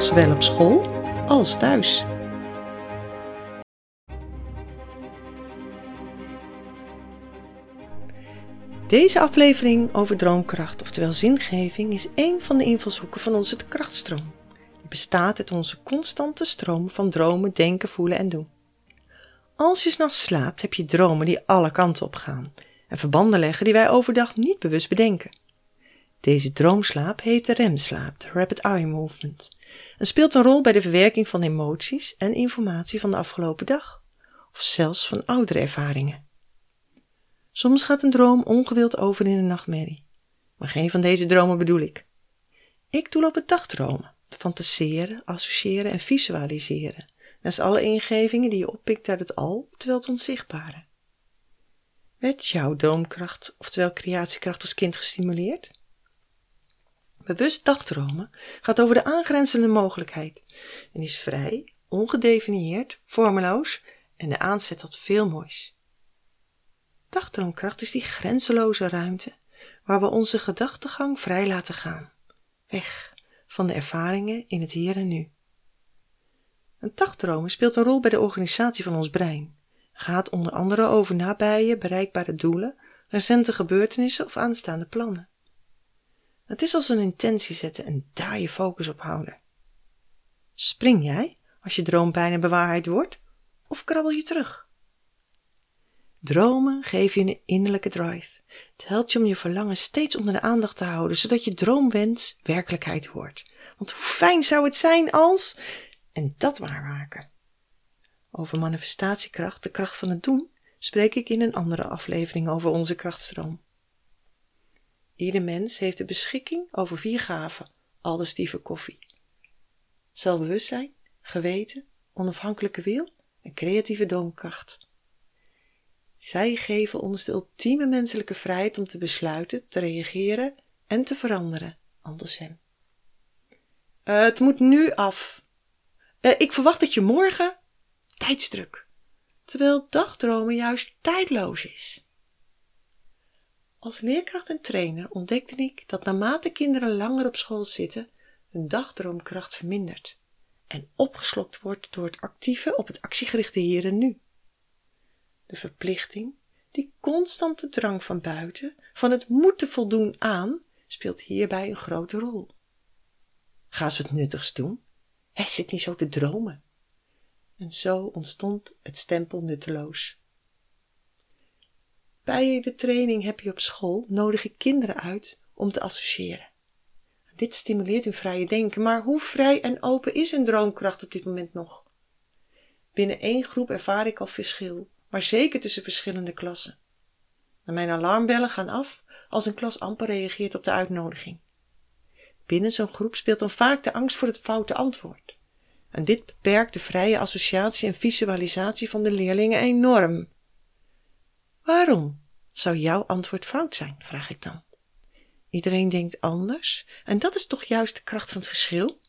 zowel op school als thuis. Deze aflevering over droomkracht, oftewel zingeving, is één van de invalshoeken van onze krachtstroom. Die bestaat uit onze constante stroom van dromen, denken, voelen en doen. Als je s'nachts slaapt, heb je dromen die alle kanten op gaan en verbanden leggen die wij overdag niet bewust bedenken. Deze droomslaap heet de remslaap, de rapid eye movement, en speelt een rol bij de verwerking van emoties en informatie van de afgelopen dag, of zelfs van oudere ervaringen. Soms gaat een droom ongewild over in een nachtmerrie, maar geen van deze dromen bedoel ik. Ik doe op het dagdromen, te fantaseren, associëren en visualiseren, naast alle ingevingen die je oppikt uit het al, terwijl het onzichtbare. Werd jouw droomkracht, oftewel creatiekracht als kind gestimuleerd? Bewust dagdromen gaat over de aangrenzende mogelijkheid en is vrij, ongedefinieerd, vormeloos en de aanzet tot veel moois. Dagdroomkracht is die grenzeloze ruimte waar we onze gedachtegang vrij laten gaan, weg van de ervaringen in het hier en nu. Een dagdromen speelt een rol bij de organisatie van ons brein, gaat onder andere over nabije, bereikbare doelen, recente gebeurtenissen of aanstaande plannen. Het is als een intentie zetten en daar je focus op houden. Spring jij als je droom bijna bewaarheid wordt, of krabbel je terug? Dromen geven je een innerlijke drive. Het helpt je om je verlangen steeds onder de aandacht te houden, zodat je droomwens werkelijkheid wordt. Want hoe fijn zou het zijn als. En dat waarmaken. Over manifestatiekracht, de kracht van het doen, spreek ik in een andere aflevering over onze krachtstroom. Ieder mens heeft de beschikking over vier gaven, aldus Steve Koffie. Zelfbewustzijn, geweten, onafhankelijke wil en creatieve droomkracht. Zij geven ons de ultieme menselijke vrijheid om te besluiten, te reageren en te veranderen, anders hem. Uh, het moet nu af. Uh, ik verwacht dat je morgen tijdsdruk, terwijl dagdromen juist tijdloos is. Als leerkracht en trainer ontdekte ik dat naarmate kinderen langer op school zitten, hun dagdroomkracht vermindert en opgeslokt wordt door het actieve op het actiegerichte hier en nu. De verplichting, die constante drang van buiten, van het moeten voldoen aan, speelt hierbij een grote rol. Ga ze wat nuttigs doen. Hij zit niet zo te dromen. En zo ontstond het stempel nutteloos. Bij de training heb je op school nodig ik kinderen uit om te associëren. Dit stimuleert hun vrije denken, maar hoe vrij en open is hun droomkracht op dit moment nog? Binnen één groep ervaar ik al verschil, maar zeker tussen verschillende klassen. En mijn alarmbellen gaan af als een klas amper reageert op de uitnodiging. Binnen zo'n groep speelt dan vaak de angst voor het foute antwoord. En dit beperkt de vrije associatie en visualisatie van de leerlingen enorm. Waarom zou jouw antwoord fout zijn? vraag ik dan. Iedereen denkt anders en dat is toch juist de kracht van het verschil?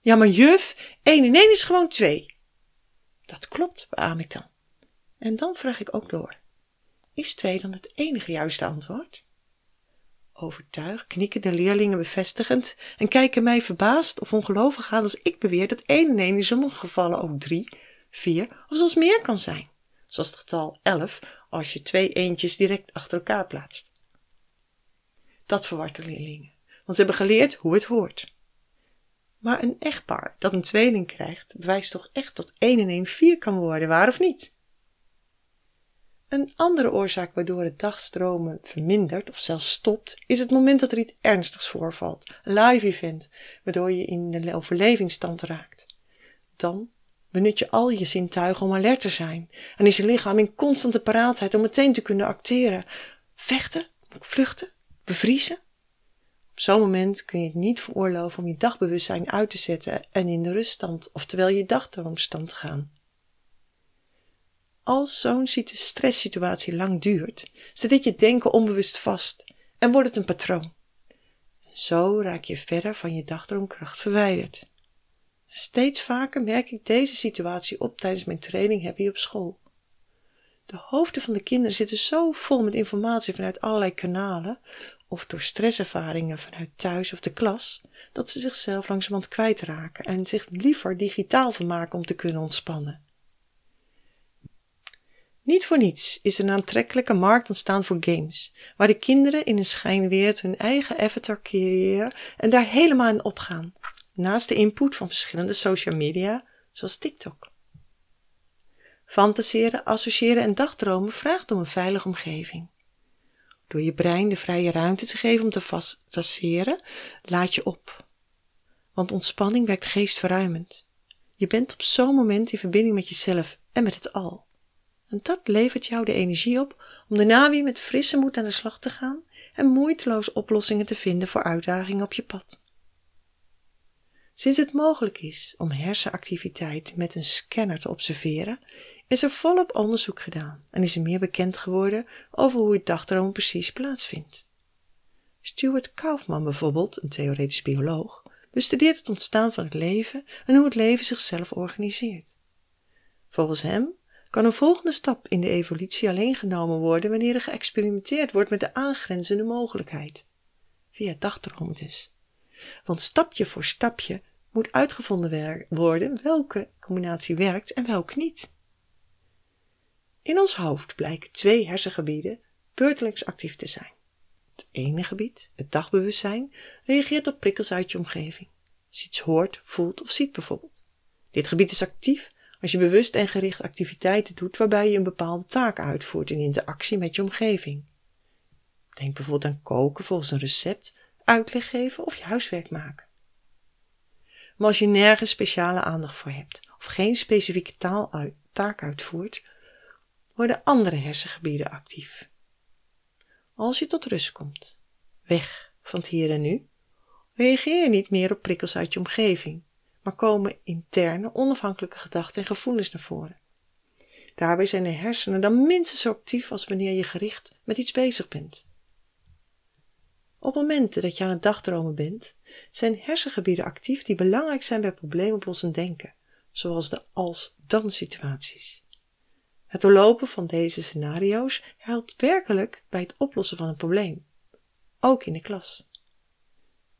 Ja, maar juf, 1 en 1 is gewoon 2. Dat klopt, beaam ik dan. En dan vraag ik ook door. Is 2 dan het enige juiste antwoord? Overtuigd knikken de leerlingen bevestigend en kijken mij verbaasd of ongelovig aan als ik beweer dat 1 en 1 in sommige gevallen ook 3, 4 of zelfs meer kan zijn. Zoals het getal 11 als je twee eentjes direct achter elkaar plaatst. Dat verwart de leerlingen, want ze hebben geleerd hoe het hoort. Maar een echtpaar dat een tweeling krijgt, bewijst toch echt dat 1 en 1 4 kan worden, waar of niet? Een andere oorzaak waardoor het dagstromen vermindert of zelfs stopt, is het moment dat er iets ernstigs voorvalt, een live event, waardoor je in de overlevingsstand raakt. Dan benut je al je zintuigen om alert te zijn en is je lichaam in constante paraatheid om meteen te kunnen acteren. Vechten, vluchten, bevriezen. Op zo'n moment kun je het niet veroorloven om je dagbewustzijn uit te zetten en in de ruststand, oftewel je dagdroomstand te gaan. Als zo'n stresssituatie lang duurt, zit dit je denken onbewust vast en wordt het een patroon. Zo raak je verder van je dagdroomkracht verwijderd. Steeds vaker merk ik deze situatie op tijdens mijn training Happy op school. De hoofden van de kinderen zitten zo vol met informatie vanuit allerlei kanalen of door stresservaringen vanuit thuis of de klas, dat ze zichzelf langzamerhand kwijtraken en zich liever digitaal vermaken om te kunnen ontspannen. Niet voor niets is er een aantrekkelijke markt ontstaan voor games, waar de kinderen in een schijnwereld hun eigen avatar creëren en daar helemaal in opgaan, naast de input van verschillende social media, zoals TikTok. Fantaseren, associëren en dagdromen vraagt om een veilige omgeving. Door je brein de vrije ruimte te geven om te fantaseren, laat je op. Want ontspanning werkt geestverruimend. Je bent op zo'n moment in verbinding met jezelf en met het al. En dat levert jou de energie op om daarna weer met frisse moed aan de slag te gaan en moeiteloos oplossingen te vinden voor uitdagingen op je pad. Sinds het mogelijk is om hersenactiviteit met een scanner te observeren, is er volop onderzoek gedaan en is er meer bekend geworden over hoe het dagdroom precies plaatsvindt. Stuart Kaufman bijvoorbeeld, een theoretisch bioloog, bestudeert het ontstaan van het leven en hoe het leven zichzelf organiseert. Volgens hem kan een volgende stap in de evolutie alleen genomen worden wanneer er geëxperimenteerd wordt met de aangrenzende mogelijkheid. Via dagdromen dus. Want stapje voor stapje moet uitgevonden worden welke combinatie werkt en welke niet. In ons hoofd blijken twee hersengebieden beurtelings actief te zijn. Het ene gebied, het dagbewustzijn, reageert op prikkels uit je omgeving. Als je iets hoort, voelt of ziet bijvoorbeeld. Dit gebied is actief als je bewust en gericht activiteiten doet waarbij je een bepaalde taak uitvoert in interactie met je omgeving. Denk bijvoorbeeld aan koken volgens een recept, uitleg geven of je huiswerk maken. Maar als je nergens speciale aandacht voor hebt of geen specifieke taak uitvoert, worden andere hersengebieden actief. Als je tot rust komt, weg van het hier en nu, reageer je niet meer op prikkels uit je omgeving, maar komen interne, onafhankelijke gedachten en gevoelens naar voren. Daarbij zijn de hersenen dan minstens zo actief als wanneer je gericht met iets bezig bent. Op momenten dat je aan het dagdromen bent, zijn hersengebieden actief die belangrijk zijn bij probleemoplossend denken, zoals de als-dan situaties. Het doorlopen van deze scenario's helpt werkelijk bij het oplossen van een probleem, ook in de klas.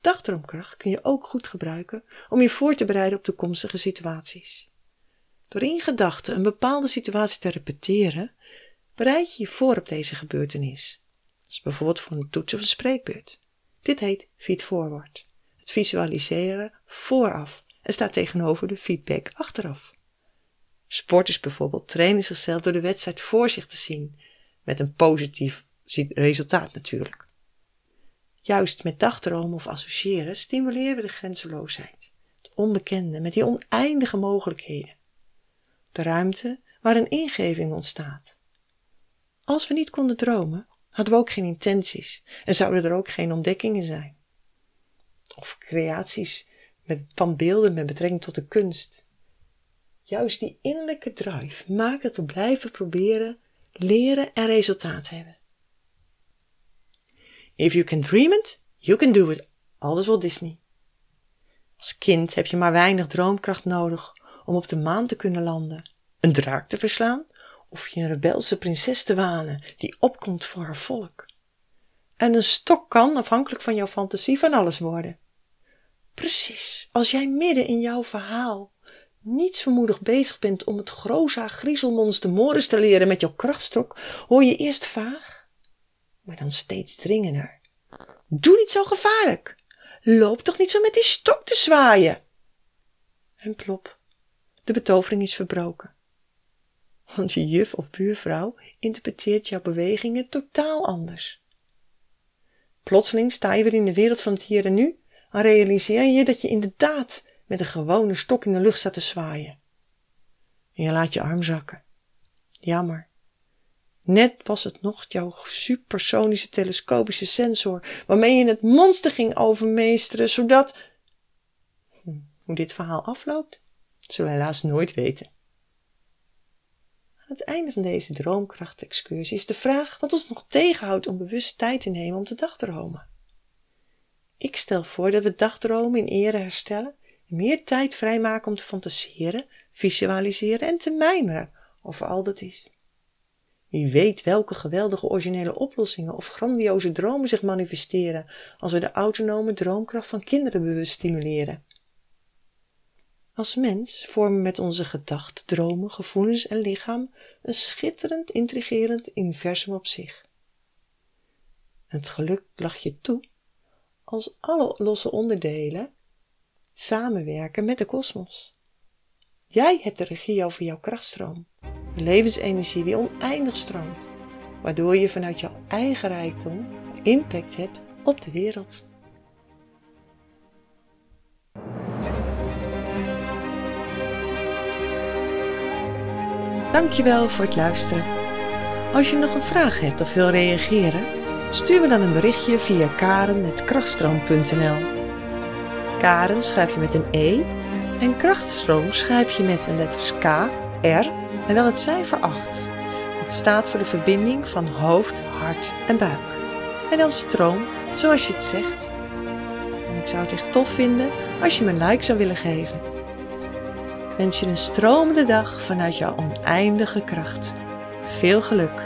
Dagdroomkracht kun je ook goed gebruiken om je voor te bereiden op toekomstige situaties. Door in gedachten een bepaalde situatie te repeteren, bereid je je voor op deze gebeurtenis. Bijvoorbeeld voor een toets of een spreekbeurt. Dit heet feed forward. Het visualiseren vooraf en staat tegenover de feedback achteraf. Sporters bijvoorbeeld trainen zichzelf door de wedstrijd voor zich te zien, met een positief resultaat natuurlijk. Juist met dagdromen of associëren stimuleren we de grenzeloosheid, het onbekende met die oneindige mogelijkheden. De ruimte waar een ingeving ontstaat. Als we niet konden dromen, hadden we ook geen intenties en zouden er ook geen ontdekkingen zijn. Of creaties met, van beelden met betrekking tot de kunst. Juist die innerlijke drive maakt dat we blijven proberen, leren en resultaat hebben. If you can dream it, you can do it. Aldus Walt Disney. Als kind heb je maar weinig droomkracht nodig om op de maan te kunnen landen, een draak te verslaan of je een rebelse prinses te wanen die opkomt voor haar volk. En een stok kan, afhankelijk van jouw fantasie, van alles worden. Precies, als jij midden in jouw verhaal niets vermoedig bezig bent om het groza griezelmonster te leren met jouw krachtstok, hoor je eerst vaag maar dan steeds dringender. Doe niet zo gevaarlijk. Loop toch niet zo met die stok te zwaaien. En plop, de betovering is verbroken. Want je juf of buurvrouw interpreteert jouw bewegingen totaal anders. Plotseling sta je weer in de wereld van het hier en nu en realiseer je dat je inderdaad met een gewone stok in de lucht staat te zwaaien. En je laat je arm zakken. Jammer. Net was het nog jouw supersonische telescopische sensor waarmee je het monster ging overmeesteren, zodat. Hm, hoe dit verhaal afloopt, zullen we helaas nooit weten. Het einde van deze droomkrachtexcursie is de vraag wat ons nog tegenhoudt om bewust tijd te nemen om te dagdromen. Ik stel voor dat we dagdromen in ere herstellen en meer tijd vrijmaken om te fantaseren, visualiseren en te mijmeren over al dat is. Wie weet welke geweldige originele oplossingen of grandioze dromen zich manifesteren als we de autonome droomkracht van kinderen bewust stimuleren. Als mens vormen met onze gedachten, dromen, gevoelens en lichaam een schitterend, intrigerend universum op zich. Het geluk lag je toe als alle losse onderdelen samenwerken met de kosmos. Jij hebt de regie over jouw krachtstroom, de levensenergie die oneindig stroomt, waardoor je vanuit jouw eigen rijkdom impact hebt op de wereld. Dankjewel voor het luisteren. Als je nog een vraag hebt of wil reageren, stuur me dan een berichtje via karen.krachtstroom.nl Karen schrijf je met een E en krachtstroom schrijf je met de letters K, R en dan het cijfer 8. Het staat voor de verbinding van hoofd, hart en buik. En dan stroom, zoals je het zegt. En ik zou het echt tof vinden als je me een like zou willen geven. Wens je een stromende dag vanuit jouw oneindige kracht. Veel geluk!